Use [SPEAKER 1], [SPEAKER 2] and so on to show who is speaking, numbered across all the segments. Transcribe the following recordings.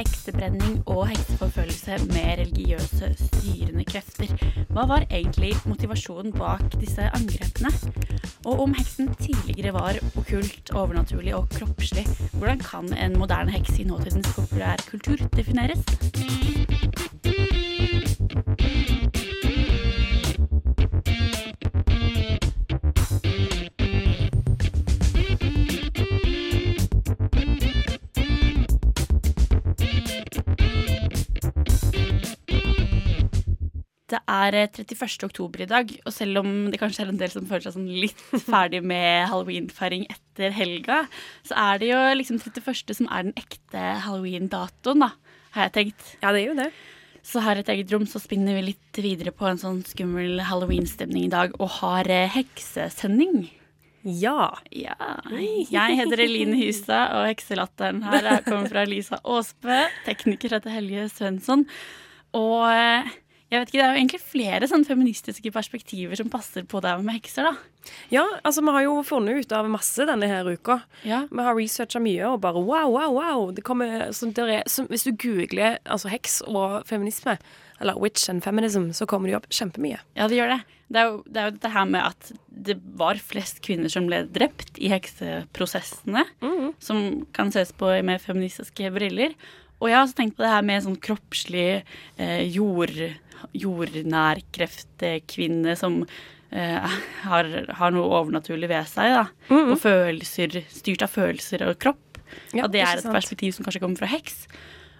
[SPEAKER 1] Heksebrenning og hekseforfølgelse med religiøse styrende krefter. Hva var egentlig motivasjonen bak disse angrepene? Og om heksen tidligere var okkult, overnaturlig og kroppslig, hvordan kan en moderne heks i nåtidens populærkultur defineres? Er eh, 31. oktober i dag, og selv om det kanskje er en del som føler seg sånn litt ferdig med halloweenfeiring etter helga, så er det jo liksom 31. som er den ekte halloween-datoen, da, har jeg tenkt.
[SPEAKER 2] Ja, det er jo det.
[SPEAKER 1] Så her i et eget rom så spinner vi litt videre på en sånn skummel halloween-stemning i dag, og har eh, heksesending.
[SPEAKER 2] Ja.
[SPEAKER 1] Ja. Jeg heter Eline Hystad, og hekselatteren her er- kommer fra Lisa Aasbø. Tekniker heter Helje Svensson. Og eh, jeg vet ikke, det er jo egentlig flere sånn feministiske perspektiver som passer på det med hekser, da.
[SPEAKER 2] ja, altså vi har jo funnet ut av masse denne her uka.
[SPEAKER 1] Ja.
[SPEAKER 2] Vi har researcha mye og bare wow, wow, wow. Det kommer, så der er, så hvis du googler altså heks og feminisme, eller witch and feminism, så kommer det opp kjempemye.
[SPEAKER 1] Ja, det gjør det. Det er, jo, det er jo dette her med at det var flest kvinner som ble drept i hekseprosessene, som kan ses på med feministiske briller. Og jeg har også tenkt på det her med sånn kroppslig eh, jord, jordnærkreftkvinne som eh, har, har noe overnaturlig ved seg, da. Og følelser, styrt av følelser og kropp.
[SPEAKER 2] Ja,
[SPEAKER 1] at det er et
[SPEAKER 2] sant?
[SPEAKER 1] perspektiv som kanskje kommer fra heks.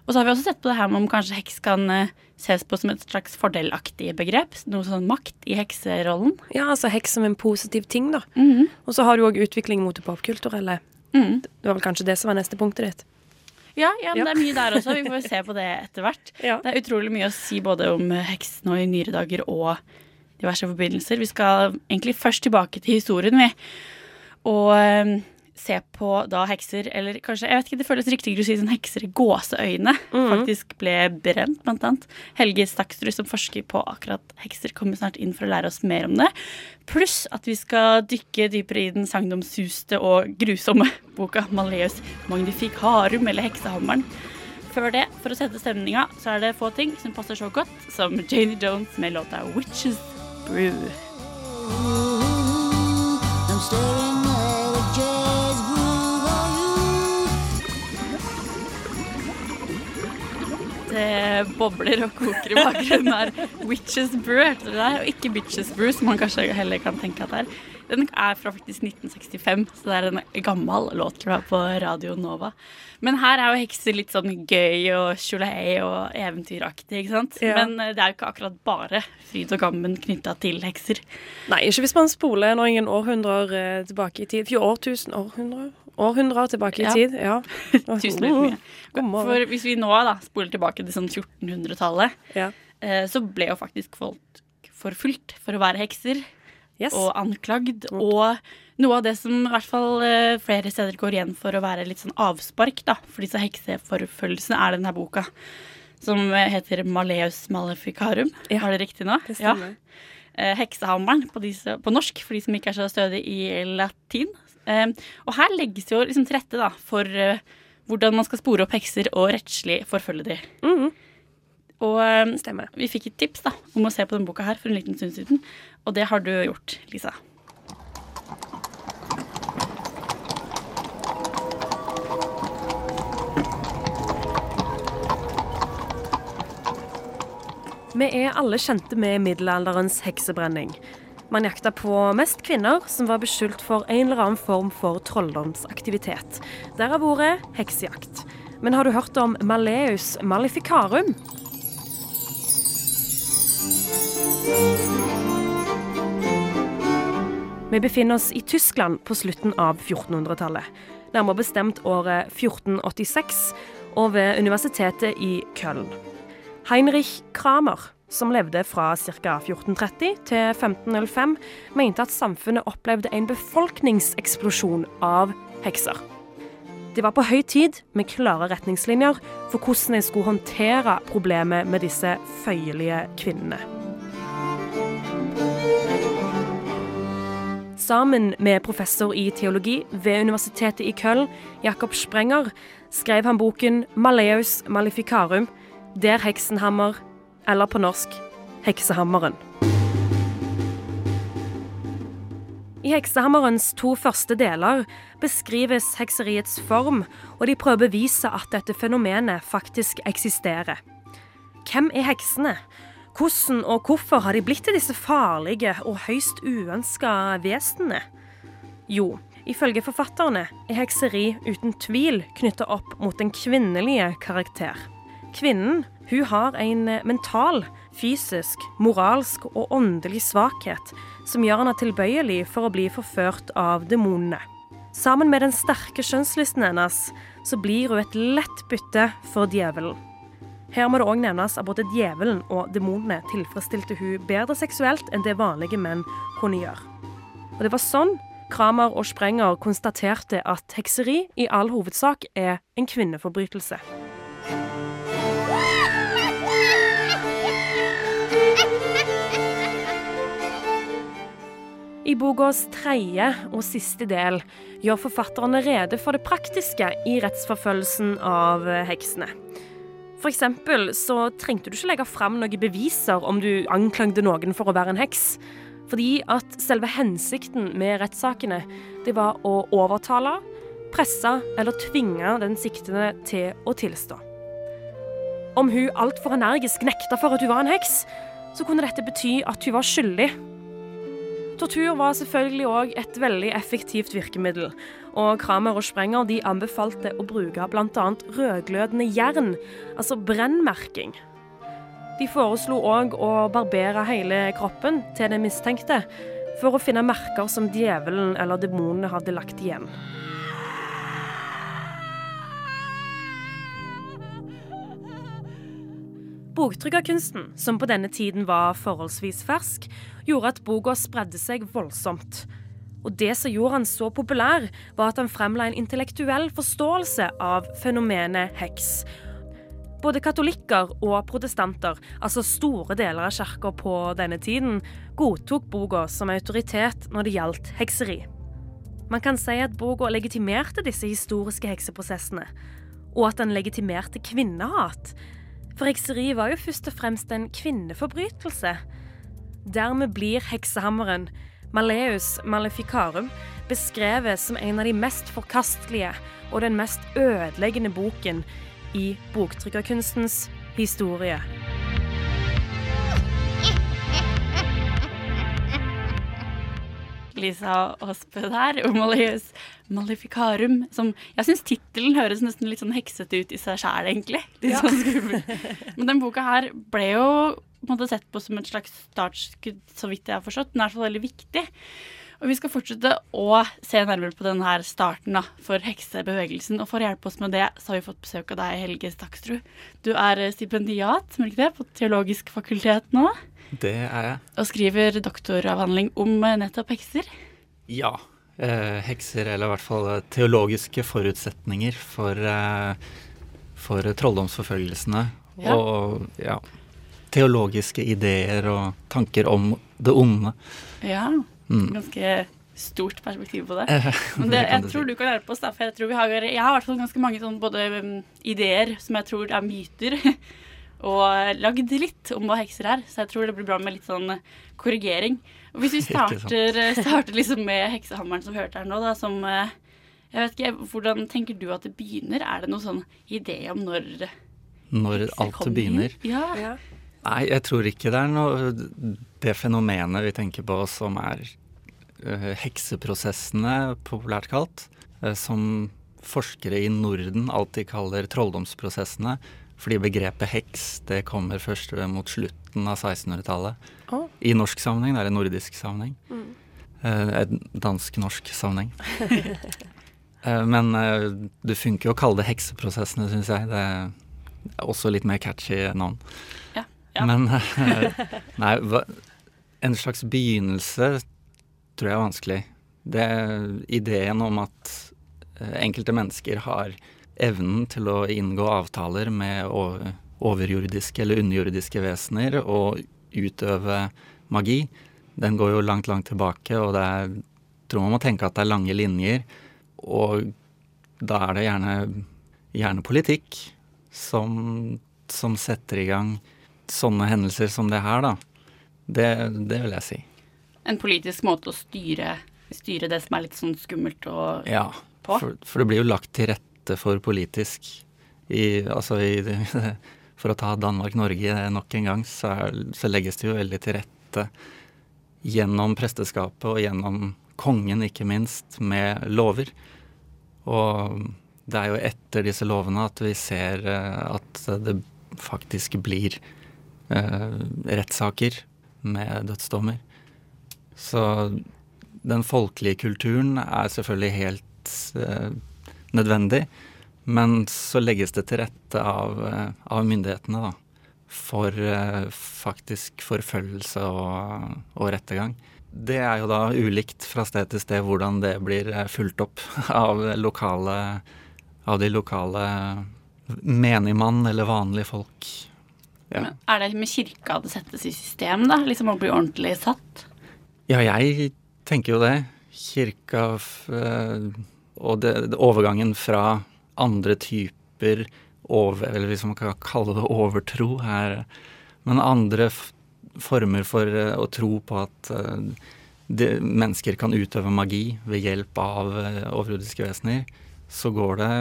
[SPEAKER 1] Og så har vi også sett på det her med om kanskje heks kan eh, ses på som et slags fordelaktig begrep. Noe sånn makt i hekserollen.
[SPEAKER 2] Ja, altså heks som en positiv ting, da.
[SPEAKER 1] Mhm.
[SPEAKER 2] Og så har du òg utvikling mot det popkulturelle.
[SPEAKER 1] Mm.
[SPEAKER 2] Det var vel kanskje det som var neste punktet ditt.
[SPEAKER 1] Ja, ja, men det er mye der også. Vi får se på det etter hvert. Det er utrolig mye å si både om heksene og i nyere dager og diverse forbindelser. Vi skal egentlig først tilbake til historien, vi. Og eh, se på da hekser, eller kanskje Jeg vet ikke, det føles riktigere å si sånn hekser i gåseøyne. Faktisk ble brent, blant annet. Helge Staksrud, som forsker på akkurat hekser, kommer snart inn for å lære oss mer om det. Pluss at vi skal dykke dypere i den sagnomsuste og grusomme boka Maleus Magnificarum, eller Heksehammeren. Før det, for å sette stemninga, så er det få ting som passer så godt som Janie Jones med låta 'Witches Brew'. Det bobler og koker i bakgrunnen her. Witches Brew heter det der, og ikke Bitches Brew, som man kanskje heller kan tenke at det er. Den er fra faktisk 1965, så det er en gammel låt tror jeg, på Radio Nova. Men her er jo hekser litt sånn gøy og tjolahei og eventyraktig, ikke sant?
[SPEAKER 2] Ja.
[SPEAKER 1] Men eh, det er jo ikke akkurat bare fryd og gammen knytta til hekser.
[SPEAKER 2] Nei, ikke hvis man spoler noen århundrer eh, tilbake i tid. Årtusen århundrer? Århundrer tilbake i
[SPEAKER 1] Ja.
[SPEAKER 2] tid, ja.
[SPEAKER 1] Tusen mye. For hvis vi nå da spoler tilbake til sånn 1400-tallet,
[SPEAKER 2] Ja.
[SPEAKER 1] eh, så ble jo faktisk folk forfulgt for å være hekser.
[SPEAKER 2] Yes.
[SPEAKER 1] og anklagd. Og noe av det som i hvert fall eh, flere steder går igjen for å være litt sånn avspark da, for disse hekseforfølgelsene, er denne boka. Som heter Maleus Maleficarum.
[SPEAKER 2] Ja,
[SPEAKER 1] Var det riktig nå?
[SPEAKER 2] det stemmer.
[SPEAKER 1] Eh, Heksehammeren på, disse, på norsk, for de som ikke er så stødige i latin. Eh, og her legges jo liksom til rette da, for eh, hvordan man skal spore opp hekser og rettslig forfølge dem.
[SPEAKER 2] Mhm.
[SPEAKER 1] Og eh,
[SPEAKER 2] Stemmer.
[SPEAKER 1] vi fikk et tips da, om å se på denne boka her for en liten stund siden, og det har du gjort, Lisa.
[SPEAKER 2] Vi er alle kjente med middelalderens heksebrenning. Man jakta på mest kvinner som var beskyldt for en eller annen form for trolldomsaktivitet. Derav ordet heksejakt. Men har du hørt om Maleus maleficarum? Vi befinner oss i Tyskland på slutten av 1400-tallet. Nærmere bestemt året 1486, og ved universitetet i Köln. Heinrich Kramer som levde fra ca. 1430 til 1505, mente at samfunnet opplevde en befolkningseksplosjon av hekser. Det var på høy tid med klare retningslinjer for hvordan en skulle håndtere problemet med disse føyelige kvinnene. Sammen med professor i teologi ved Universitetet i Köln, Jakob Sprenger, skrev han boken 'Maleus Maleficarum', der heksenhammer, eller på norsk 'Heksehammeren'. I heksehammerens to første deler beskrives hekseriets form, og de prøver å bevise at dette fenomenet faktisk eksisterer. Hvem er heksene? Hvordan og hvorfor har de blitt til disse farlige og høyst uønska vesenene? Jo, ifølge forfatterne er hekseri uten tvil knytta opp mot den kvinnelige karakter. Kvinnen hun har en mental, fysisk, moralsk og åndelig svakhet som gjør henne tilbøyelig for å bli forført av demonene. Sammen med den sterke skjønnslysten hennes så blir hun et lett bytte for djevelen. Her må det òg nevnes at både djevelen og demonene tilfredsstilte hun bedre seksuelt enn det vanlige menn kunne gjøre. Og det var sånn Kramer og Sprenger konstaterte at hekseri i all hovedsak er en kvinneforbrytelse. I bokas tredje og siste del gjør forfatterne rede for det praktiske i rettsforfølgelsen av heksene. For eksempel så trengte du ikke legge fram noen beviser om du anklagde noen for å være en heks. Fordi at selve hensikten med rettssakene det var å overtale, presse eller tvinge den siktede til å tilstå. Om hun altfor energisk nekta for at hun var en heks, så kunne dette bety at hun var skyldig. Tortur var selvfølgelig òg et veldig effektivt virkemiddel, og Kramer og Sprenger de anbefalte å bruke bl.a. rødglødende jern, altså brennmerking. De foreslo òg å barbere hele kroppen til den mistenkte, for å finne merker som djevelen eller demonene hadde lagt igjen. Boktrykkerkunsten, som på denne tiden var forholdsvis fersk, gjorde at boka spredde seg voldsomt. Og det som gjorde han så populær, var at han fremla en intellektuell forståelse av fenomenet heks. Både katolikker og protestanter, altså store deler av kirka på denne tiden, godtok boka som autoritet når det gjaldt hekseri. Man kan si at boka legitimerte disse historiske hekseprosessene, og at den legitimerte kvinnehat. For hekseri var jo først og fremst en kvinneforbrytelse. Dermed blir heksehammeren, Maleus Maleficarum, beskrevet som en av de mest forkastelige og den mest ødeleggende boken i boktrykkerkunstens historie.
[SPEAKER 1] Lisa Aasbø der, om Maleus Maleficarum. Som jeg syns tittelen høres nesten litt sånn heksete ut i seg sjæl, egentlig. Litt
[SPEAKER 3] Ja.
[SPEAKER 1] sånn skummel. Men den boka her ble jo på en måte sett på som et slags startskudd, så vidt jeg har forstått. Den er i hvert fall veldig viktig. Og vi skal fortsette å se nærmere på denne starten da, for heksebevegelsen. Og for å hjelpe oss med det, så har vi fått besøk av deg, Helge Stakstrud. Du er stipendiat er det, på Teologisk fakultet nå,
[SPEAKER 4] Det er jeg.
[SPEAKER 1] og skriver doktoravhandling om eh, nettopp hekser.
[SPEAKER 4] Ja. Eh, hekser, eller i hvert fall eh, teologiske forutsetninger for, eh, for trolldomsforfølgelsene.
[SPEAKER 1] Ja.
[SPEAKER 4] Og ja, teologiske ideer og tanker om det onde.
[SPEAKER 1] Ja. Ganske stort perspektiv på det. Men det, jeg tror du kan hjelpe oss, da. For jeg, tror vi har, jeg har i hvert fall ganske mange sånn både um, ideer som jeg tror er myter, og lagd litt om hva hekser er. Så jeg tror det blir bra med litt sånn eh, korrigering. Og hvis vi starter, eh, starter liksom med heksehammeren som vi hørte her nå, da, som eh, Jeg vet ikke, Hvordan tenker du at det begynner? Er det noen sånn idé om når
[SPEAKER 4] Når alt
[SPEAKER 1] kommer?
[SPEAKER 4] begynner.
[SPEAKER 1] Ja.
[SPEAKER 4] Nei, jeg tror ikke det er noe Det fenomenet vi tenker på som er hekseprosessene, populært kalt, eh, som forskere i Norden alltid kaller trolldomsprosessene. Fordi begrepet heks det kommer først eh, mot slutten av 1600-tallet.
[SPEAKER 2] Oh.
[SPEAKER 4] I norsk sammenheng, det er en nordisk sammenheng. Mm. en dansk-norsk sammenheng. Eh, men eh, det funker jo å kalle det hekseprosessene, syns jeg. Det er også litt mer catchy navn.
[SPEAKER 1] Ja. Ja.
[SPEAKER 4] Men eh, Nei, hva, en slags begynnelse tror jeg er vanskelig. Det er ideen om at eh, enkelte mennesker har evnen til å inngå avtaler med overjordiske eller underjordiske vesener og utøve magi, den går jo langt, langt tilbake, og det er tror man må tenke at det er lange linjer, og da er det gjerne, gjerne politikk som, som setter i gang sånne hendelser som det her, da. Det, det vil jeg si.
[SPEAKER 1] En politisk måte å styre, styre det som er litt sånn skummelt og
[SPEAKER 4] Ja.
[SPEAKER 1] på.
[SPEAKER 4] For, for det blir jo lagt til rette for politisk i, altså i, For å ta Danmark-Norge nok en gang, så, er, så legges det jo veldig til rette gjennom presteskapet og gjennom kongen, ikke minst, med lover. Og det er jo etter disse lovene at vi ser eh, at det faktisk blir eh, rettssaker med dødsdommer. Så den folkelige kulturen er selvfølgelig helt eh, nødvendig, men så legges det til rette av, eh, av myndighetene da, for eh, faktisk forfølgelse og, og rettergang. Det er jo da ulikt fra sted til sted hvordan det blir eh, fulgt opp av, lokale, av de lokale menigmann eller vanlige folk. Ja.
[SPEAKER 1] Er det med kirka det settes i system, da? Liksom å bli ordentlig satt?
[SPEAKER 4] Ja, jeg tenker jo det. Kirka eh, og det, det, overgangen fra andre typer over, eller hvis man kan kalle det overtro her, men andre former for eh, å tro på at eh, det, mennesker kan utøve magi ved hjelp av overjordiske vesener, så går det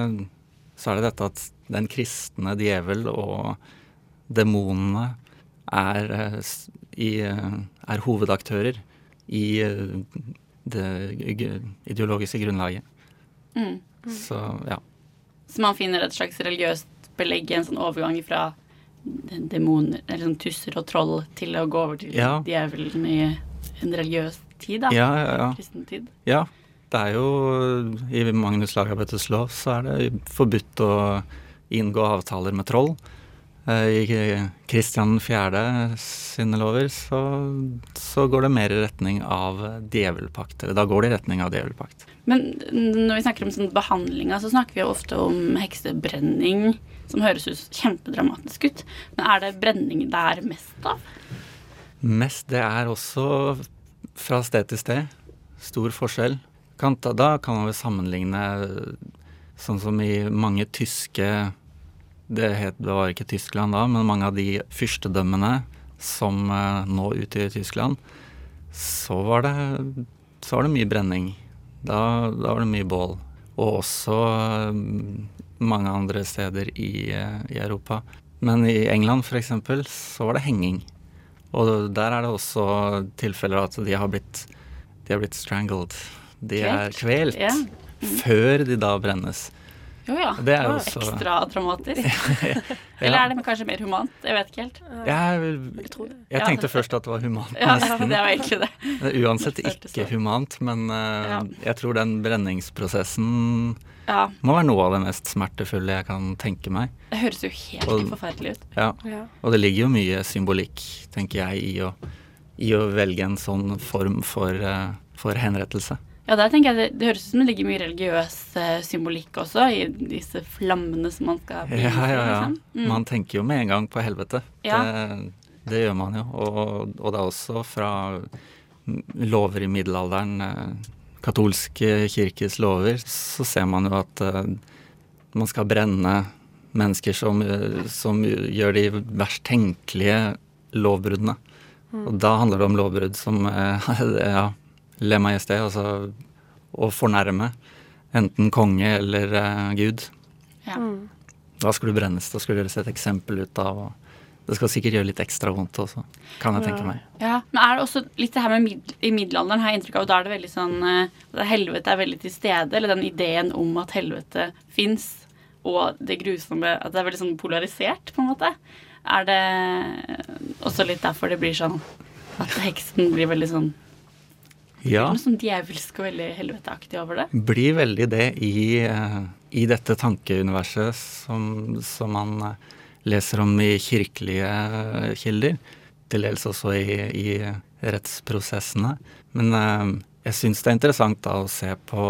[SPEAKER 4] Så er det dette at den kristne djevel og demonene er, er hovedaktører i eh, det ideologiske grunnlaget.
[SPEAKER 1] Mm.
[SPEAKER 4] Så ja.
[SPEAKER 1] Så man finner et slags religiøst belegg i en sånn overgang fra demoner, eller sånn tusser og troll, til å gå over til
[SPEAKER 4] Ja.
[SPEAKER 1] djevelen i en religiøs tid, da.
[SPEAKER 4] Ja, ja, ja.
[SPEAKER 1] Kristen tid.
[SPEAKER 4] ja. Det er jo I Magnus Lagabøtes lov så er det forbudt å inngå avtaler med troll. Eh, I Kristian 4. sine lover så, så går det mer i retning av djevelpakt. Eller da går det i retning av djevelpakt.
[SPEAKER 1] Men når vi snakker om sånn behandlinga, så snakker vi jo ofte om heksebrenning, som høres ut kjempedramatisk ut. Men er det brenning det er mest av?
[SPEAKER 4] Mest det er også fra sted til sted. Stor forskjell. Da kan man vel sammenligne sånn som i mange tyske det, het, det var ikke Tyskland da, men mange av de fyrstedømmene som eh, nå utgjør Tyskland, så var det, så var det mye brenning. Da, da var det mye bål. Og også eh, mange andre steder i, eh, i Europa. Men i England f.eks. så var det henging. Og der er det også tilfeller at de har blitt, de har blitt strangled. De er kvelt.
[SPEAKER 1] Ja.
[SPEAKER 4] Før de da brennes.
[SPEAKER 1] Jo ja.
[SPEAKER 4] Det er jo
[SPEAKER 1] var
[SPEAKER 4] så-
[SPEAKER 1] Ekstra dramatisk. Eller er det kanskje mer humant? Jeg vet ikke helt.
[SPEAKER 4] Jeg,
[SPEAKER 2] tror
[SPEAKER 4] jeg tenkte først at det var humant,
[SPEAKER 1] Ja,
[SPEAKER 4] nesten.
[SPEAKER 1] det var egentlig det.
[SPEAKER 4] Det er Uansett ikke humant, men
[SPEAKER 1] uh,
[SPEAKER 4] jeg tror den brenningsprosessen
[SPEAKER 1] Ja,
[SPEAKER 4] må være noe av det mest smertefulle jeg kan tenke meg.
[SPEAKER 1] Det høres jo helt
[SPEAKER 4] Og-
[SPEAKER 1] forferdelig ut.
[SPEAKER 4] Ja.
[SPEAKER 2] Ja.
[SPEAKER 4] Og det ligger jo mye symbolikk, tenker jeg, i å, i å velge en sånn form for, uh, for henrettelse.
[SPEAKER 1] Ja, der tenker jeg det, det høres ut som det ligger mye religiøs eh, symbolikk også, i disse flammene som man skal
[SPEAKER 4] Ja, ja, ja.
[SPEAKER 1] liksom. Mm.
[SPEAKER 4] Man tenker jo med en gang på helvete.
[SPEAKER 1] Ja.
[SPEAKER 4] Det, det gjør man jo. Og, og det er også fra mm, lover i middelalderen, eh, katolske kirkes lover, så ser man jo at eh, man skal brenne mennesker som, som gjør de verst tenkelige lovbruddene. Og da handler det om lovbrudd som ja, le majesté, altså å fornærme enten konge eller uh, gud.
[SPEAKER 1] Ja.
[SPEAKER 4] Da skulle du brennes. Da skulle du gjøres et eksempel ut av og Det skal sikkert gjøre litt ekstra vondt også, kan jeg tenke meg.
[SPEAKER 1] Ja, Men er det også litt det her med mid i middelalderen, har jeg inntrykk av, da er det veldig sånn at helvete er veldig til stede, eller den ideen om at helvete fins, og det grusomme At det er veldig sånn polarisert, på en måte. Er det også litt derfor det blir sånn at heksen blir veldig sånn
[SPEAKER 4] Ja,
[SPEAKER 1] Noe sånn djevelsk og veldig helveteaktig over det?
[SPEAKER 4] blir veldig det i, eh, i dette tankeuniverset som, som man eh, leser om i kirkelige kilder. Til dels også i, i rettsprosessene. Men eh, jeg syns det er interessant da å se på,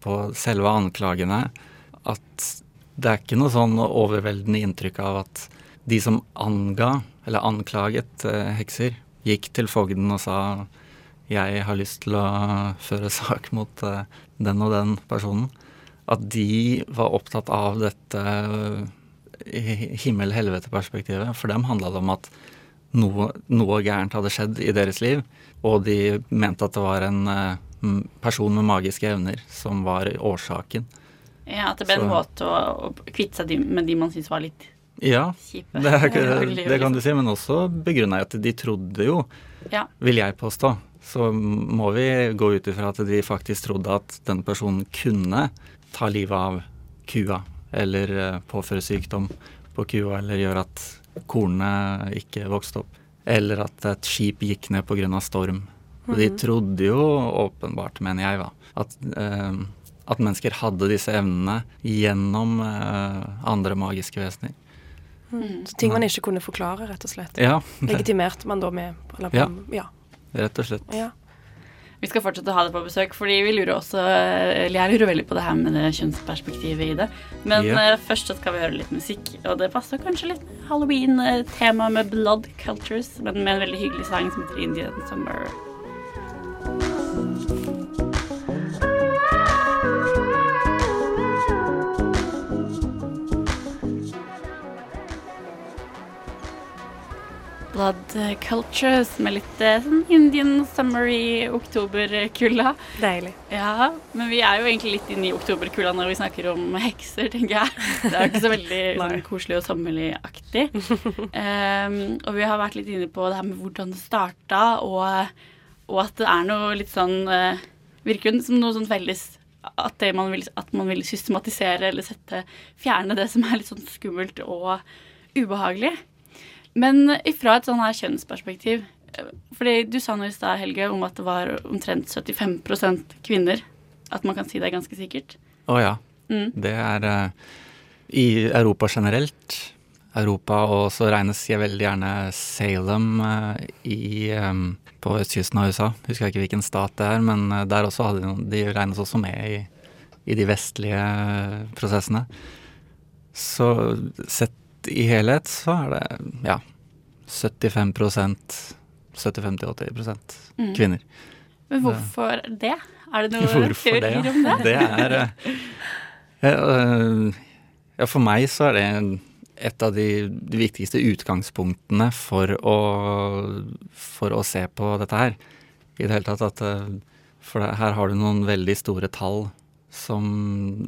[SPEAKER 4] på selve anklagene at det er ikke noe sånn overveldende inntrykk av at de som anga, eller anklaget eh, hekser, gikk til fogden og sa jeg har lyst til å føre sak mot eh, den og den personen. At de var opptatt av dette eh, himmel-helvete-perspektivet. For dem handla det om at noe, noe, gærent hadde skjedd i deres liv, og de mente at det var en uh, person med magiske evner som var årsaken.
[SPEAKER 1] Ja, At det ble en måte å, å kvitte seg med de man syntes var litt
[SPEAKER 4] ja. Det, det, kan du si, men også begrunna i at de trodde jo,
[SPEAKER 1] ja.
[SPEAKER 4] vil jeg påstå, så må vi gå ut ifra at de faktisk trodde at den personen kunne ta livet av kua, eller uh, påføre sykdom på kua, eller gjøre at kornene ikke vokste opp. Eller at et skip gikk ned pga. storm. Og De trodde jo åpenbart, mener jeg, da, at, uh, at mennesker hadde disse evnene gjennom uh, andre magiske vesener.
[SPEAKER 2] Mm. Så ting man ikke kunne forklare, rett og slett.
[SPEAKER 4] Ja,
[SPEAKER 2] Legitimerte man da med eller,
[SPEAKER 4] ja.
[SPEAKER 2] ja.
[SPEAKER 4] Rett og slett.
[SPEAKER 2] Ja.
[SPEAKER 1] Vi skal fortsette å ha det på besøk, fordi vi lurer også Eller jeg lurer veldig på det her med det kjønnsperspektivet i det. Men yeah. først så skal vi høre litt musikk, og det passer kanskje litt halloween-tema med blood cultures, men med en veldig hyggelig sang som heter Indian Summer. Blood Cultures med litt eh, sånn Indian summer i oktoberkulda.
[SPEAKER 2] Deilig.
[SPEAKER 1] Ja, men vi er jo egentlig litt inne i oktoberkulda når vi snakker om hekser, tenker jeg. Det er jo ikke så veldig sånn, koselig og sommerlig-aktig. um, og vi har vært litt inne på det her med hvordan det starta, og, og at det er noe litt sånn uh, Virker som noe sånn felles at, man vil, at man vil systematisere eller sette Fjerne det som er litt sånn skummelt og ubehagelig. Men ifra et sånn her kjønnsperspektiv eh, fordi Du sa noe i stad, Helge, om at det var omtrent 75% kvinner. At man kan si det ganske sikkert.
[SPEAKER 4] Å oh, ja.
[SPEAKER 1] Mm.
[SPEAKER 4] Det er uh, i Europa generelt. Europa, og så regnes jeg veldig gjerne Salem uh, i, um, på østkysten av USA. Husker jeg ikke hvilken stat det er, men der også hadde de, de regnes også med i, i de vestlige prosessene. Så sett i helhet så er det ja 75 75-80 mm. kvinner.
[SPEAKER 1] Men hvorfor det? Er det noe
[SPEAKER 4] hvorfor
[SPEAKER 1] teorier
[SPEAKER 4] det?
[SPEAKER 1] om det?
[SPEAKER 4] Det er uh, Ja, for meg så er det et av de, viktigste utgangspunktene for å, for å se på dette her. I det hele tatt at uh, For her har du noen veldig store tall som,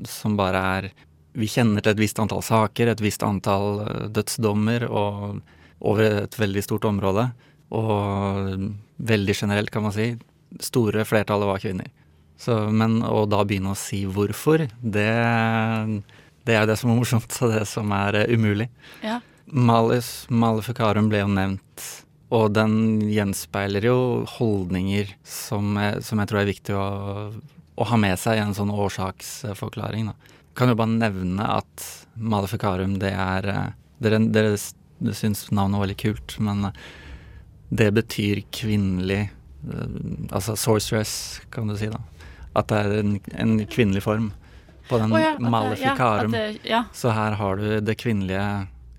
[SPEAKER 4] som bare er vi kjenner til et visst antall saker, et visst antall eh, dødsdommer og over et veldig stort område. Og veldig generelt, kan man si, store flertallet var kvinner. Så, men å da begynne å si hvorfor, det, det er det som er morsomt, og det som er uh, umulig.
[SPEAKER 1] Ja.
[SPEAKER 4] Malus Maleficarum ble jo nevnt, og den gjenspeiler jo holdninger som, som jeg tror er viktig å, å, ha med seg i en sånn årsaksforklaring. da kan jo bare nevne at Maleficarum, det er eh, Dere, dere, syns navnet var veldig kult, men eh, det betyr kvinnelig eh, Altså sorceress, kan du si, da. At det er en, en kvinnelig form på den
[SPEAKER 1] oh, ja,
[SPEAKER 4] Maleficarum.
[SPEAKER 1] Ja, ja,
[SPEAKER 4] Så her har du det kvinnelige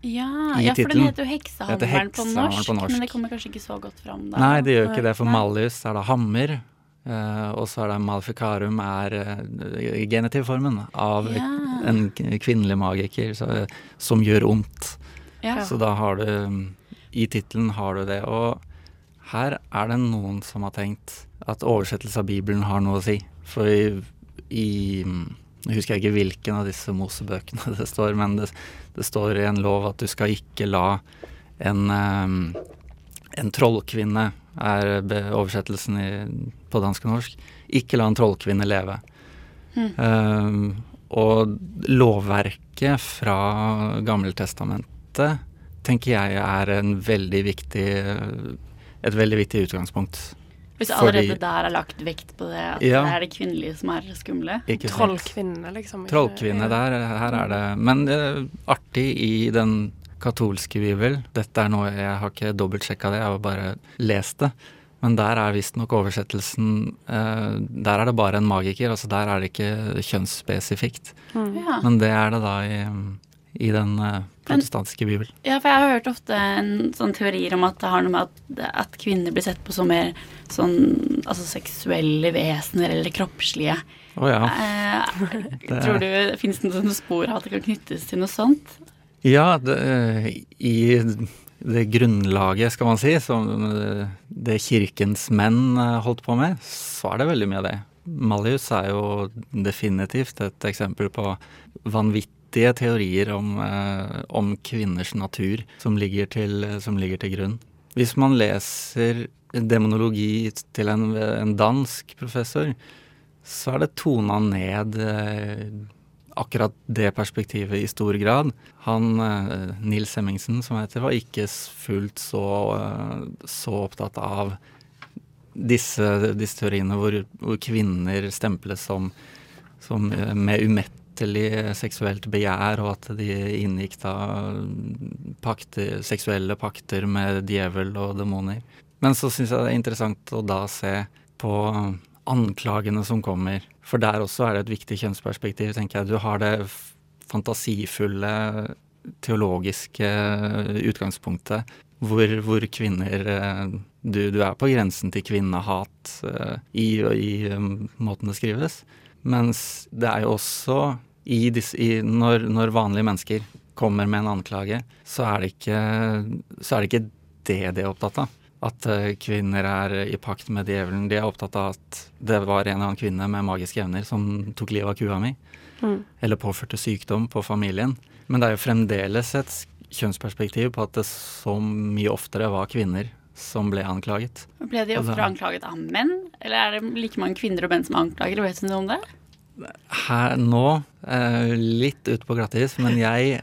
[SPEAKER 1] ja,
[SPEAKER 4] i
[SPEAKER 1] ja, for den heter jo Heksehammeren på,
[SPEAKER 4] på, norsk,
[SPEAKER 1] men det kommer kanskje ikke så godt fram der.
[SPEAKER 4] Nei, det gjør ikke det, for. Malleus er da hammer, og så er det Malficarum er uh, genitivformen av
[SPEAKER 1] Ja.
[SPEAKER 4] en kvinnelig magiker så, som gjør ondt.
[SPEAKER 1] Ja.
[SPEAKER 4] Så da har du I tittelen har du det. Og her er det noen som har tenkt at oversettelse av Bibelen har noe å si. For i, i Jeg husker ikke hvilken av disse Mosebøkene det står, men det, det står i en lov at du skal ikke la en, um, en trollkvinne er oversettelsen i, på dansk og norsk. Ikke la en trollkvinne leve.
[SPEAKER 1] Mm.
[SPEAKER 4] Um, og lovverket fra Gammeltestamentet tenker jeg er en veldig viktig, et veldig viktig utgangspunkt.
[SPEAKER 1] Hvis allerede der er lagt vekt på det, at
[SPEAKER 4] Ja.
[SPEAKER 1] det er det kvinnelige som er skumle.
[SPEAKER 2] Trollkvinne, liksom.
[SPEAKER 4] Trollkvinne der, her er det Men uh, artig i den katolske bibel. Dette er noe jeg har ikke dobbeltsjekka det, jeg har bare lest det. Men der er visstnok oversettelsen eh, Der er det bare en magiker, altså der er det ikke kjønnsspesifikt.
[SPEAKER 1] Ja.
[SPEAKER 4] Men det er det da i, i den eh, protestantiske bibel.
[SPEAKER 1] ja, for jeg har hørt ofte en sånn teorier om at det har noe med at, at kvinner blir sett på som mer sånn altså seksuelle vesener eller kroppslige.
[SPEAKER 4] Å ja.
[SPEAKER 1] Eh,
[SPEAKER 4] Det-
[SPEAKER 1] tror du Fins det noen spor av at det kan knyttes til noe sånt?
[SPEAKER 4] Ja, det, i det grunnlaget, skal man si, som det kirkens menn eh, holdt på med, så er det veldig mye av det. Malius er jo definitivt et eksempel på vanvittige teorier om, eh, om kvinners natur som ligger, til, som ligger til grunn. Hvis man leser demonologi til en, en dansk professor, så er det tona ned eh, akkurat det perspektivet i stor grad. Han, eh, Nils Hemmingsen som heter, var ikke fullt så, eh, så opptatt av disse, disse teoriene hvor, hvor kvinner stemples som, som eh, med umettelig seksuelt begjær, og at de inngikk da pakter, seksuelle pakter med djevel og demoner. Men så syns jeg det er interessant å da se på anklagene som kommer. For der også er det et viktig kjønnsperspektiv, tenker jeg. Du har det fantasifulle teologiske utgangspunktet hvor, hvor kvinner eh, du, du er på grensen til kvinnehat eh, i, i måten det skrives. Mens det er jo også i disse, i, når, når vanlige mennesker kommer med en anklage, så er det ikke, så er det, ikke det de er opptatt av. At eh, kvinner er i pakt med djevelen. De er opptatt av at det var en eller annen kvinne med magiske evner som tok livet av kua mi. Eller påførte sykdom på familien. Men det er jo fremdeles et kjønnsperspektiv på at det så mye oftere var kvinner som ble anklaget.
[SPEAKER 1] Ble de oftere anklaget av menn, eller er det like mange kvinner og menn som anklager? Vet du noe om det?
[SPEAKER 4] Her nå, eh, litt ute på glattis, men jeg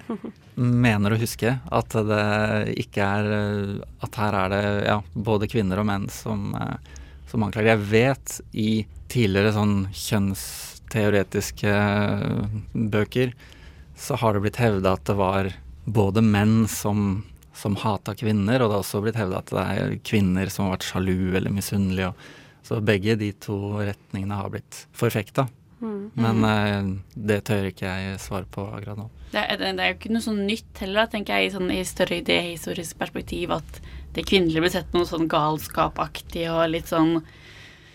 [SPEAKER 4] mener å huske at det ikke er eh, At her er det ja, både kvinner og menn som, eh, som anklager. Jeg vet i tidligere sånn kjønnsteoretiske bøker så har det blitt hevda at det var både menn som, som hata kvinner, og det har også blitt hevda at det er kvinner som har vært sjalu eller misunnelige. Så begge de to retningene har blitt forfekta. Men eh, det tør ikke jeg svare på akkurat nå.
[SPEAKER 1] Det er, det er jo ikke noe sånn nytt heller, tenker jeg, i, sånn, i større idehistorisk perspektiv, at det kvinnelige blir sett noe sånn galskapaktig og litt sånn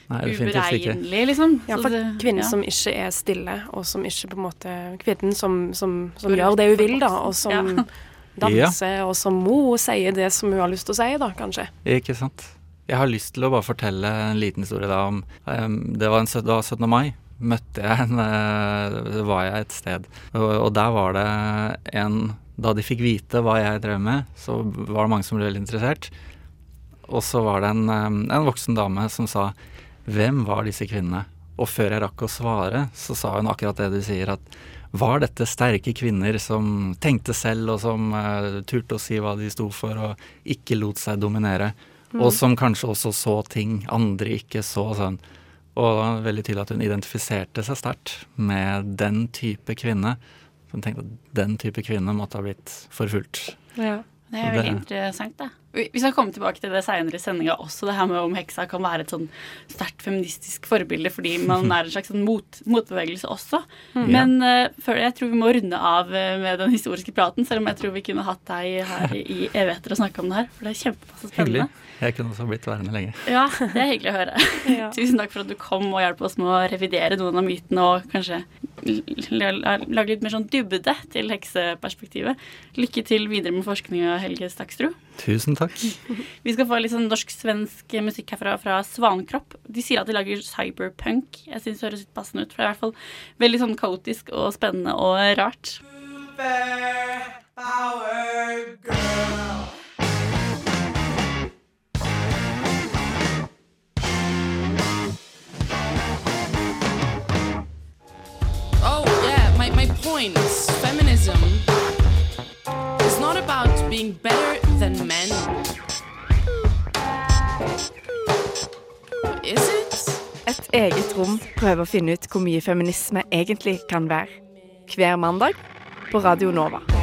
[SPEAKER 1] uberegnelig, liksom.
[SPEAKER 2] Ja, for kvinnen
[SPEAKER 1] ja.
[SPEAKER 2] som ikke er stille, og som ikke på en måte Kvinnen som, som, som gjør det hun vil, da, og som
[SPEAKER 1] Ja.
[SPEAKER 2] danser, og som må sier det som hun har lyst til å si, da, kanskje.
[SPEAKER 4] Ikke sant. Jeg har lyst til å bare fortelle en liten historie da om um, Det var, en, det var 17. mai. Møtte jeg en eh, Var jeg et sted. Og, og der var det en Da de fikk vite hva jeg drev med, så var det mange som ble veldig interessert. Og så var det en, em, en voksen dame som sa Hvem var disse kvinnene? Og før jeg rakk å svare, så sa hun akkurat det du sier, at var dette sterke kvinner som tenkte selv, og som uh, turte å si hva de sto for, og ikke lot seg dominere? Og som kanskje også så ting andre ikke så. Sånn. Og det var veldig tydelig at hun identifiserte seg sterkt med den type kvinne. Hun tenkte at den type kvinne måtte ha blitt forfulgt.
[SPEAKER 2] Ja.
[SPEAKER 1] Det er veldig
[SPEAKER 4] Det-
[SPEAKER 1] interessant, det. Vi skal komme tilbake til det seinere i sendinga også, det her med om heksa kan være et sånn sterkt feministisk forbilde fordi man er en slags sånn mot, motbevegelse også. Men uh, før, jeg tror vi må runde av eh, med den historiske praten, selv om jeg tror vi kunne hatt deg her i evigheter og snakke om det her, for det er kjempepasse
[SPEAKER 4] Hyggelig.
[SPEAKER 1] spennende.
[SPEAKER 4] Jeg kunne også blitt værende lenge.
[SPEAKER 1] Ja, det er hyggelig å høre.
[SPEAKER 2] Ja.
[SPEAKER 1] Tusen takk for at du kom og hjalp oss med å revidere noen av mytene og kanskje lage litt mer sånn dybde til hekseperspektivet. Lykke til videre med forskninga, Helge Stakstrud.
[SPEAKER 4] Tusen takk.
[SPEAKER 1] Vi skal få litt sånn norsk-svensk musikk herfra fra Svankropp. De sier at de lager cyberpunk. Jeg syns det høres litt passende ut, for det er i hvert fall veldig sånn kaotisk og spennende og rart.
[SPEAKER 5] Oh, point. Feminism is not about being better than men. Is it?
[SPEAKER 6] Et eget rom prøver å finne ut hvor mye feminisme egentlig kan være. Hver mandag på Radio Nova.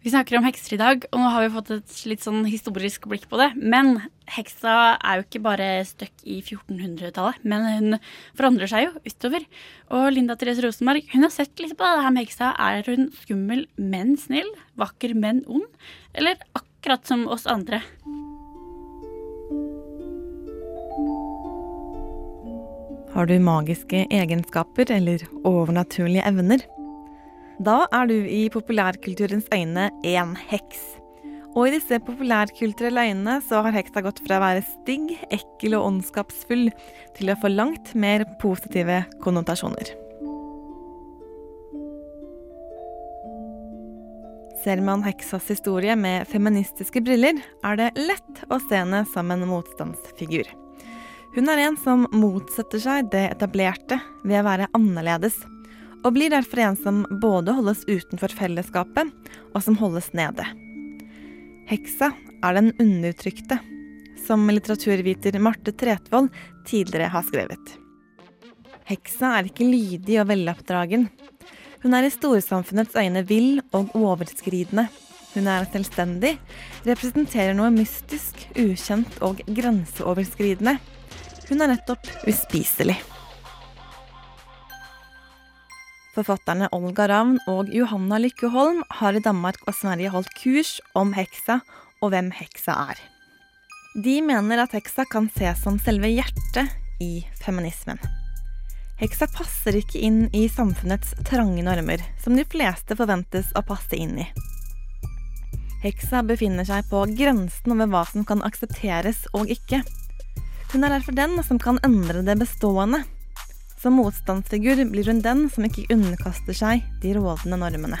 [SPEAKER 1] Vi snakker om hekser i dag, og nå har vi fått et litt sånn historisk blikk på det. Men heksa er jo ikke bare støkk i 1400-tallet, men hun forandrer seg jo utover. Og Linda Therese Rosenberg hun har sett litt på det her med heksa. Er hun skummel, men snill? Vakker, men ond? Eller akkurat som oss andre?
[SPEAKER 7] Har du magiske egenskaper eller overnaturlige evner? Da er du i populærkulturens øyne en heks. Og i disse populærkulturelle øynene så har heksa gått fra å være stygg, ekkel og ondskapsfull til å få langt mer positive konnotasjoner. Ser man heksas historie med feministiske briller, er det lett å se henne som en motstandsfigur. Hun er en som motsetter seg det etablerte ved å være annerledes, og blir derfor en som både holdes utenfor fellesskapet, og som holdes nede. Heksa er den undertrykte, som litteraturviter Marte Tretvold tidligere har skrevet. Heksa er ikke lydig og veloppdragen. Hun er i storsamfunnets øyne vill og overskridende. Hun er selvstendig, representerer noe mystisk, ukjent og grenseoverskridende. Hun er nettopp uspiselig. Forfatterne Olga Ravn og Johanna Lykke Holm har i Danmark og Sverige holdt kurs om heksa og hvem heksa er. De mener at heksa kan ses som selve hjertet i feminismen. Heksa passer ikke inn i samfunnets trange normer, som de fleste forventes å passe inn i. Heksa befinner seg på grensen over hva som kan aksepteres og ikke. Hun er derfor den som kan endre det bestående. Som motstandsfigur blir hun den som ikke underkaster seg de rådende normene.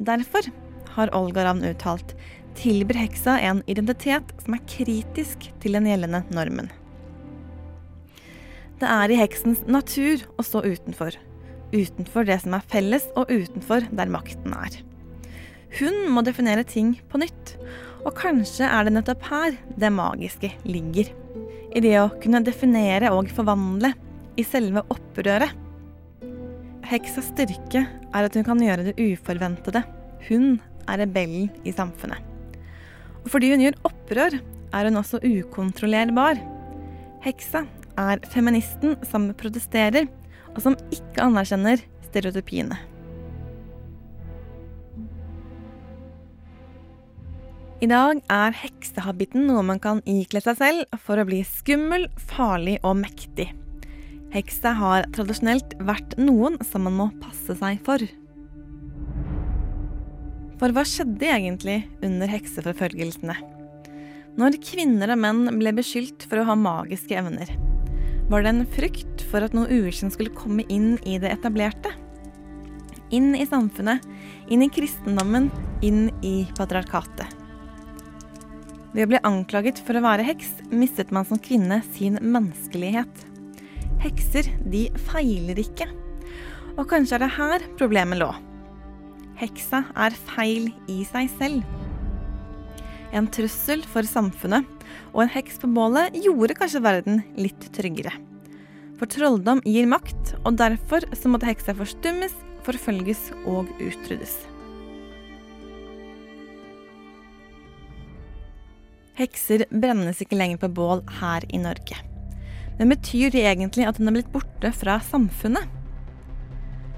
[SPEAKER 7] Derfor har Olga Ravn uttalt tilbyr heksa en identitet som er kritisk til den gjeldende normen. Det er i heksens natur å stå utenfor. Utenfor det som er felles, og utenfor der makten er. Hun må definere ting på nytt, og kanskje er det nettopp her det magiske ligger. I det å kunne definere og forvandle, i selve opprøret. Heksas styrke er at hun kan gjøre det uforventede. Hun er rebellen i samfunnet. Og fordi hun gjør opprør, er hun også ukontrollerbar. Heksa er feministen som protesterer, og som ikke anerkjenner stereotypiene. I dag er heksehabitten noe man kan ikle seg selv for å bli skummel, farlig og mektig. Heksa har tradisjonelt vært noen som man må passe seg for. For hva skjedde egentlig under hekseforfølgelsene? Når kvinner og menn ble beskyldt for å ha magiske evner, var det en frykt for at noe ukjent skulle komme inn i det etablerte? Inn i samfunnet, inn i kristendommen, inn i patriarkatet. Ved å bli anklaget for å være heks, mistet man som kvinne sin menneskelighet. Hekser, de feiler ikke. Og kanskje er det her problemet lå. Heksa er feil i seg selv. En trussel for samfunnet, og en heks på bålet gjorde kanskje verden litt tryggere. For trolldom gir makt, og derfor så måtte heksa forstummes, forfølges og utryddes. Hekser brennes ikke lenger på bål her i Norge. Men betyr det egentlig at hun er blitt borte fra samfunnet?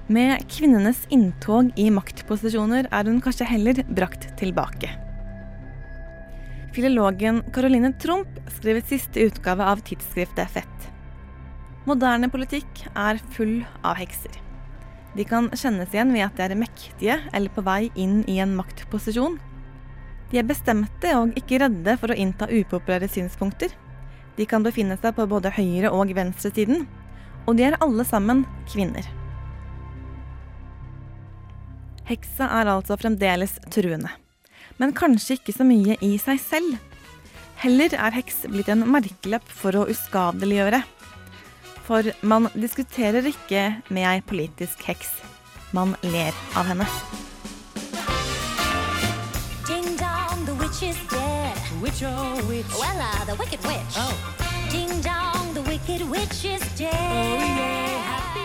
[SPEAKER 7] Med kvinnenes inntog i maktposisjoner er hun kanskje heller brakt tilbake. Filologen Caroline Tromp skrev siste utgave av tidsskriftet Fett. Moderne politikk er full av hekser. De kan kjennes igjen ved at de er mektige eller på vei inn i en maktposisjon. De er bestemte og ikke redde for å innta upopulære synspunkter. De kan befinne seg på både høyre- og venstresiden. Og de er alle sammen kvinner. Heksa er altså fremdeles truende. Men kanskje ikke så mye i seg selv. Heller er heks blitt en merkelapp for å uskadeliggjøre. For man diskuterer ikke med ei politisk heks. Man ler av henne.
[SPEAKER 5] Which oh which?
[SPEAKER 8] Well, uh, the wicked witch.
[SPEAKER 5] Oh.
[SPEAKER 8] Ding dong, the wicked witch is dead.
[SPEAKER 5] Oh yeah, happy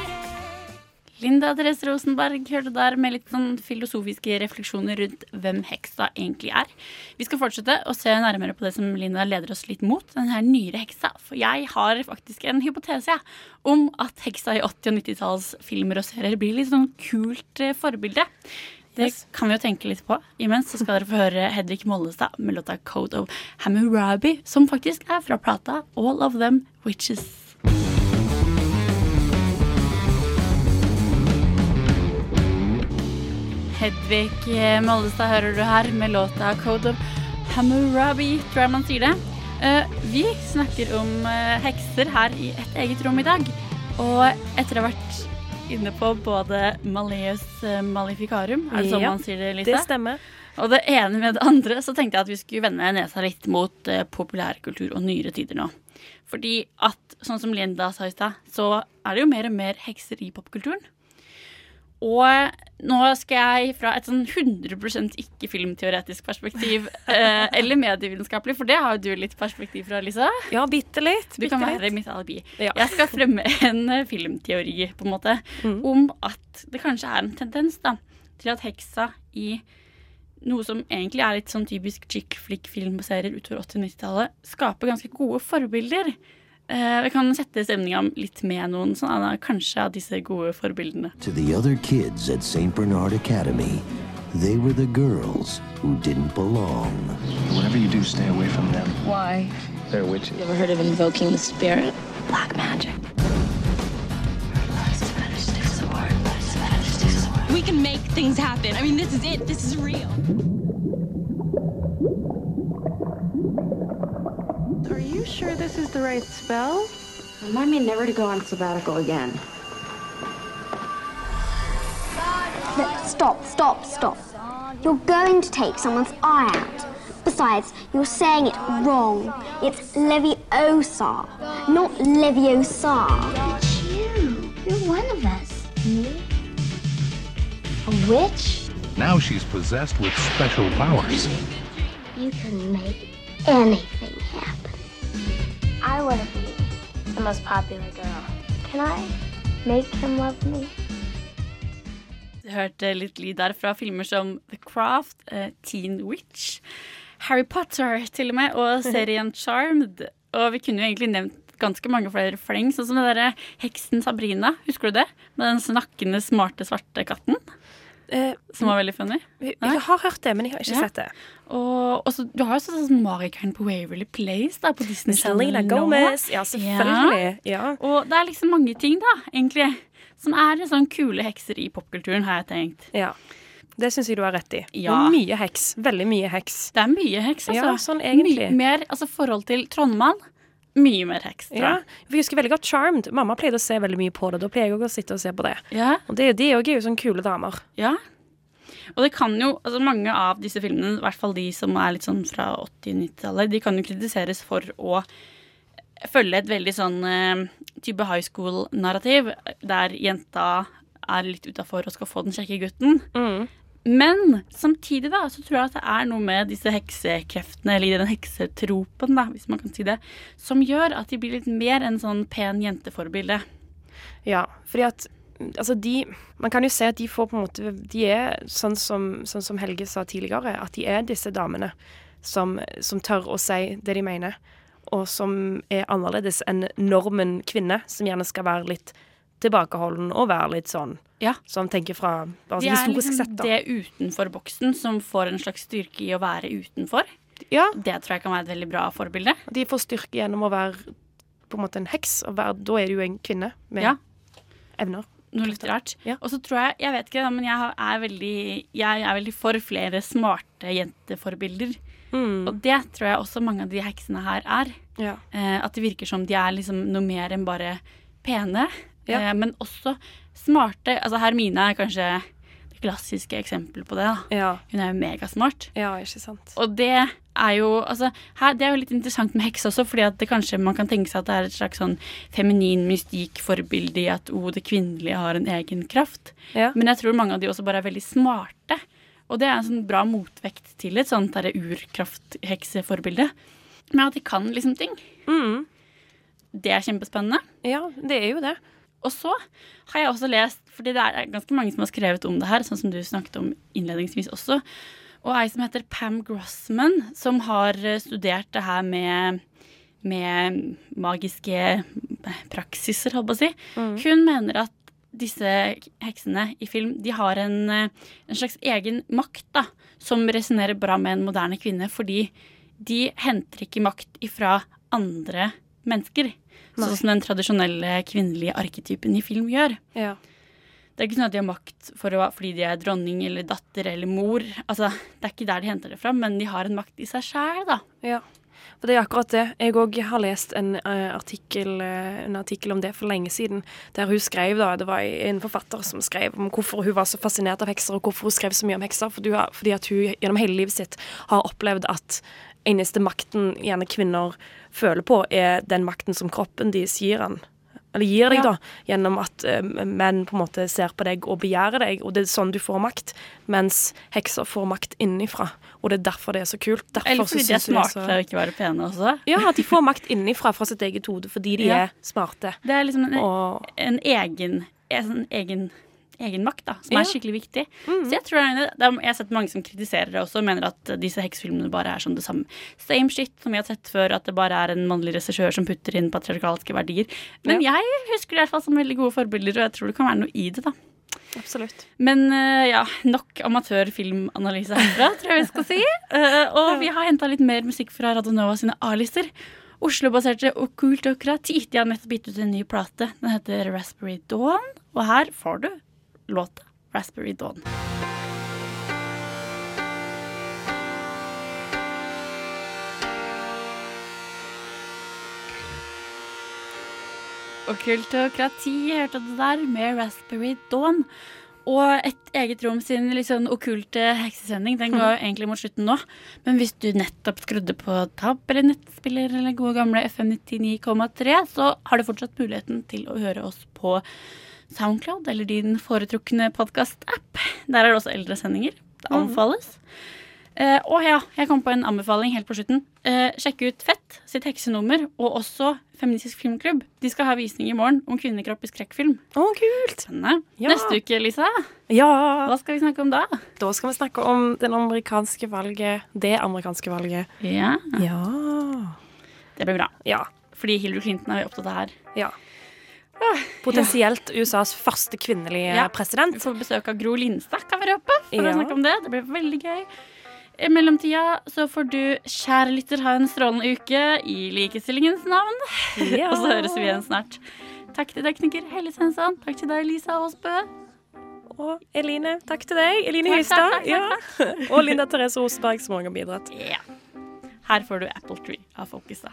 [SPEAKER 1] Linda Therese Rosenberg hørte der med litt sånn filosofiske refleksjoner rundt hvem heksa egentlig er. Vi skal fortsette å se nærmere på det som Linda leder oss litt mot, den her nyere heksa. For jeg har faktisk en hypotese om at heksa i 80- og 90-tallsfilmer og serier blir litt sånn kult eh, forbilde. Det kan vi jo tenke litt på. Imens så skal dere få høre Hedvig Mollestad med låta 'Code of Hammurabi', som faktisk er fra plata 'All of Them Witches'. Hedvig Mollestad hører du her med låta 'Code of Hammurabi', tror jeg man sier det. Eh, vi snakker om eh, hekser her i et eget rom i dag. Og etter å ha vært inne på både Maleus eh, Maleficarum, er det sånn man sier det, Lise?
[SPEAKER 2] Det stemmer.
[SPEAKER 1] Og det ene med det andre, så tenkte jeg at vi skulle vende nesa litt mot uh, populærkultur og nyere tider nå. Fordi at, sånn som Linda sa i stad, så er det jo mer og mer hekser i popkulturen. Og nå skal jeg fra et sånn 100% ikke-filmteoretisk perspektiv, eh, eller medievitenskapelig, for det har jo du litt perspektiv fra, Lisa.
[SPEAKER 2] Ja, bitte litt.
[SPEAKER 1] Du kan være
[SPEAKER 2] litt.
[SPEAKER 1] mitt alibi.
[SPEAKER 2] Ja.
[SPEAKER 1] Jeg skal fremme en eh, filmteori, på en måte, om at det kanskje er en tendens da, til at heksa i noe som egentlig er litt sånn typisk chick flick-filmserier utover 80- og 90-tallet, skaper ganske gode forbilder. Eh, vi kan sette stemninga litt med noen sånn, kanskje av disse gode forbildene.
[SPEAKER 9] To the other kids at St. Bernard Academy, they were the girls who didn't belong.
[SPEAKER 10] Whatever you do, stay away from them.
[SPEAKER 11] Why?
[SPEAKER 10] They're witches.
[SPEAKER 11] You ever heard of invoking the spirit? Black magic.
[SPEAKER 12] We can make things happen. I mean, this is it. This is real.
[SPEAKER 13] Sure this is the right spell?
[SPEAKER 14] Remind me never to go on sabbatical again.
[SPEAKER 15] Stop, stop, stop. You're going to take someone's eye out. Besides, you're saying it wrong. It's Leviosa, not Leviosa.
[SPEAKER 8] You, you're one of us. Me? A witch?
[SPEAKER 16] Now she's possessed with special powers.
[SPEAKER 15] You can make anything happen. I want to be the most popular girl. Can I make him love me?
[SPEAKER 1] Du hørte litt lyd der fra filmer som The Craft, uh, Teen Witch, Harry Potter til og med, og serien Charmed. Og vi kunne jo egentlig nevnt ganske mange flere fleng, sånn som den derre heksen Sabrina. Husker du det? Med den snakkende, smarte, svarte katten. Som var veldig funny.
[SPEAKER 2] Jeg, jeg har hørt det, men jeg har ikke
[SPEAKER 1] Ja.
[SPEAKER 2] sett det.
[SPEAKER 1] Og, og så, du har jo sånn Magikeren på Waverly Place da, på Disney
[SPEAKER 2] Selena Gomez. Ja, selvfølgelig. Ja.
[SPEAKER 1] Og det er liksom mange ting, da, egentlig, som er sånn kule hekser i popkulturen, har jeg tenkt.
[SPEAKER 2] Ja. Det syns jeg du har rett i.
[SPEAKER 1] Ja.
[SPEAKER 2] Og mye heks. Veldig mye heks.
[SPEAKER 1] Det er mye heks, altså.
[SPEAKER 2] Ja, sånn egentlig.
[SPEAKER 1] Mye mer, altså forhold til Trondmann, mye mer ekstra.
[SPEAKER 2] Ja,
[SPEAKER 1] jeg.
[SPEAKER 2] husker veldig godt Charmed. Mamma pleide å se veldig mye på det. Da pleier jeg også å sitte og se på det.
[SPEAKER 1] Ja.
[SPEAKER 2] Og det, de òg er jo sånne kule damer.
[SPEAKER 1] Ja. Og det kan jo, altså mange av disse filmene, i hvert fall de som er litt sånn fra 80-90-tallet, de kan jo kritiseres for å følge et veldig sånn uh, type high school-narrativ, der jenta er litt utafor og skal få den kjekke gutten. Men samtidig da, så tror jeg at det er noe med disse heksekreftene, eller den heksetropen, da, hvis man kan si det, som gjør at de blir litt mer enn sånn pen jenteforbilde.
[SPEAKER 2] Ja, fordi at Altså, de Man kan jo se at de får på en måte De er sånn som, sånn som Helge sa tidligere, at de er disse damene som, som tør å si det de mener, og som er annerledes enn normen kvinne, som gjerne skal være litt tilbakeholden og være litt sånn
[SPEAKER 1] Ja.
[SPEAKER 2] Som tenker fra bare sånn
[SPEAKER 1] er
[SPEAKER 2] historisk
[SPEAKER 1] liksom
[SPEAKER 2] sett, da.
[SPEAKER 1] det utenfor boksen som får en slags styrke i å være utenfor.
[SPEAKER 2] Ja.
[SPEAKER 1] Det tror jeg kan være et veldig bra forbilde.
[SPEAKER 2] De får styrke gjennom å være på en måte en heks, og være, da er du jo en kvinne med
[SPEAKER 1] Ja.
[SPEAKER 2] evner.
[SPEAKER 1] Noe litt rart. Og så tror jeg, jeg vet ikke, men jeg er veldig, jeg er veldig for flere smarte jenteforbilder.
[SPEAKER 2] Mm.
[SPEAKER 1] Og det tror jeg også mange av de heksene her er.
[SPEAKER 2] Ja.
[SPEAKER 1] Eh, at det virker som de er liksom noe mer enn bare pene,
[SPEAKER 2] Ja.
[SPEAKER 1] eh, men også smarte. Altså Hermine er kanskje det klassiske eksempelet på det. da. Hun er jo megasmart.
[SPEAKER 2] Ja, ikke sant.
[SPEAKER 1] Og det er jo altså, her, Det er jo litt interessant med heks også, fordi at det kanskje man kan tenke seg at det er et slags sånn feminin mystikk-forbilde i at oh, det kvinnelige har en egen kraft.
[SPEAKER 2] Ja.
[SPEAKER 1] Men jeg tror mange av de også bare er veldig smarte. Og det er en sånn bra motvekt til et sånt urkrafthekseforbilde. Men at de kan liksom ting.
[SPEAKER 2] Mm.
[SPEAKER 1] Det er kjempespennende.
[SPEAKER 2] Ja, det er jo det.
[SPEAKER 1] Og så har jeg også lest, fordi det er ganske mange som har skrevet om det her, sånn som du snakket om innledningsvis også, og ei som heter Pam Grossman, som har eh, studert det her med, med magiske praksiser, holdt på å si. Hun mener at disse heksene i film de har en, eh, en slags egen makt da, som resonnerer bra med en moderne kvinne, fordi de henter ikke makt ifra andre mennesker. Sånn som den tradisjonelle kvinnelige arketypen i film gjør.
[SPEAKER 2] Ja.
[SPEAKER 1] Det er ikke sånn at de har makt for å, fordi de er dronning eller datter eller mor. Altså, det er ikke der de henter det fra, men de har en makt i seg sjæl, da.
[SPEAKER 2] Ja. For det er akkurat det. Jeg òg har lest en, uh, artikkel, uh, en artikkel om det for lenge siden, der hun skrev da, Det var en forfatter som skrev om hvorfor hun var så fascinert av hekser, og hvorfor hun skrev så mye om hekser. Fordi, fordi at hun gjennom hele livet sitt har opplevd at eneste makten gjerne kvinner føler på, er den makten som kroppen deres gir han. Eller gir deg,
[SPEAKER 1] Ja.
[SPEAKER 2] da. Gjennom at uh, menn på en måte ser på deg og begjærer deg. Og det er sånn du får makt. Mens hekser får makt innenfra. Og det er derfor det er så kult. Derfor
[SPEAKER 1] Eller fordi de er smarte
[SPEAKER 2] så-
[SPEAKER 1] og ikke være pene også.
[SPEAKER 2] ja, at de får makt innenfra fra sitt eget hode fordi de
[SPEAKER 1] Ja.
[SPEAKER 2] er smarte.
[SPEAKER 1] Det er liksom en,
[SPEAKER 2] Og-
[SPEAKER 1] en egen, en egen, egen makt, da, som
[SPEAKER 2] Ja.
[SPEAKER 1] er skikkelig viktig. Så jeg tror det er, Jeg har sett mange som kritiserer det også, og mener at disse heksefilmene bare er sånn det samme same shit som vi har sett før, at det bare er en mannlig regissør som putter inn patriarkalske verdier. Men jeg husker det i hvert fall som veldig gode forbilder, og jeg tror det kan være noe i det, da.
[SPEAKER 2] Absolutt.
[SPEAKER 1] Men uh, ja, nok amatørfilmanalyse herfra, tror jeg vi skal si. Uh, og vi har henta litt mer musikk fra Radionova sine A-lister. Oslo-baserte Okkultokrati de har nettopp gitt ut en ny plate. Den heter Raspberry Dawn, og her får du låta Raspberry Dawn. Og kultokrati hørte du der med Raspberry Dawn. Og et eget rom sin litt sånn okkulte heksesending. Den går jo egentlig mot slutten nå. Men hvis du nettopp skrudde på tab eller nettspiller eller gode gamle FM 99,3, så har du fortsatt muligheten til å høre oss på Soundcloud eller din foretrukne podkast-app. Der er det også eldre sendinger. Det anbefales. Eh, og ja, jeg kom på en anbefaling helt på slutten. Uh, sjekk ut Fett sitt heksenummer, og også Feministisk filmklubb. De skal ha visning i morgen om kvinnekropp i skrekkfilm.
[SPEAKER 2] Å, kult! Ja.
[SPEAKER 1] Neste uke, Lisa,
[SPEAKER 2] Ja.
[SPEAKER 1] hva skal vi snakke om da?
[SPEAKER 2] Da skal vi snakke om den amerikanske valget. Det amerikanske valget.
[SPEAKER 1] Ja,
[SPEAKER 2] Ja.
[SPEAKER 1] Det blir bra.
[SPEAKER 2] Ja.
[SPEAKER 1] Fordi Hillary Clinton er opptatt av det her.
[SPEAKER 2] ja. Potensielt USAs første kvinnelige
[SPEAKER 1] Ja.
[SPEAKER 2] president.
[SPEAKER 1] Vi får besøk av Gro Lindstad kan vi røpe. for
[SPEAKER 2] Ja.
[SPEAKER 1] å snakke om det. Det blir veldig gøy. I mellomtida så får du, kjære lytter, ha en strålende uke i likestillingens navn.
[SPEAKER 2] Ja.
[SPEAKER 1] Og så høres vi igjen snart. Takk til tekniker Helle Svensson. Takk til deg, Lisa Aasbø.
[SPEAKER 2] Og Eline, takk til deg. Eline Hystad. Ja. Og Linda Therese Rosenberg, som også har bidratt.
[SPEAKER 1] Ja. Her får du Apple Tree av Folkestad.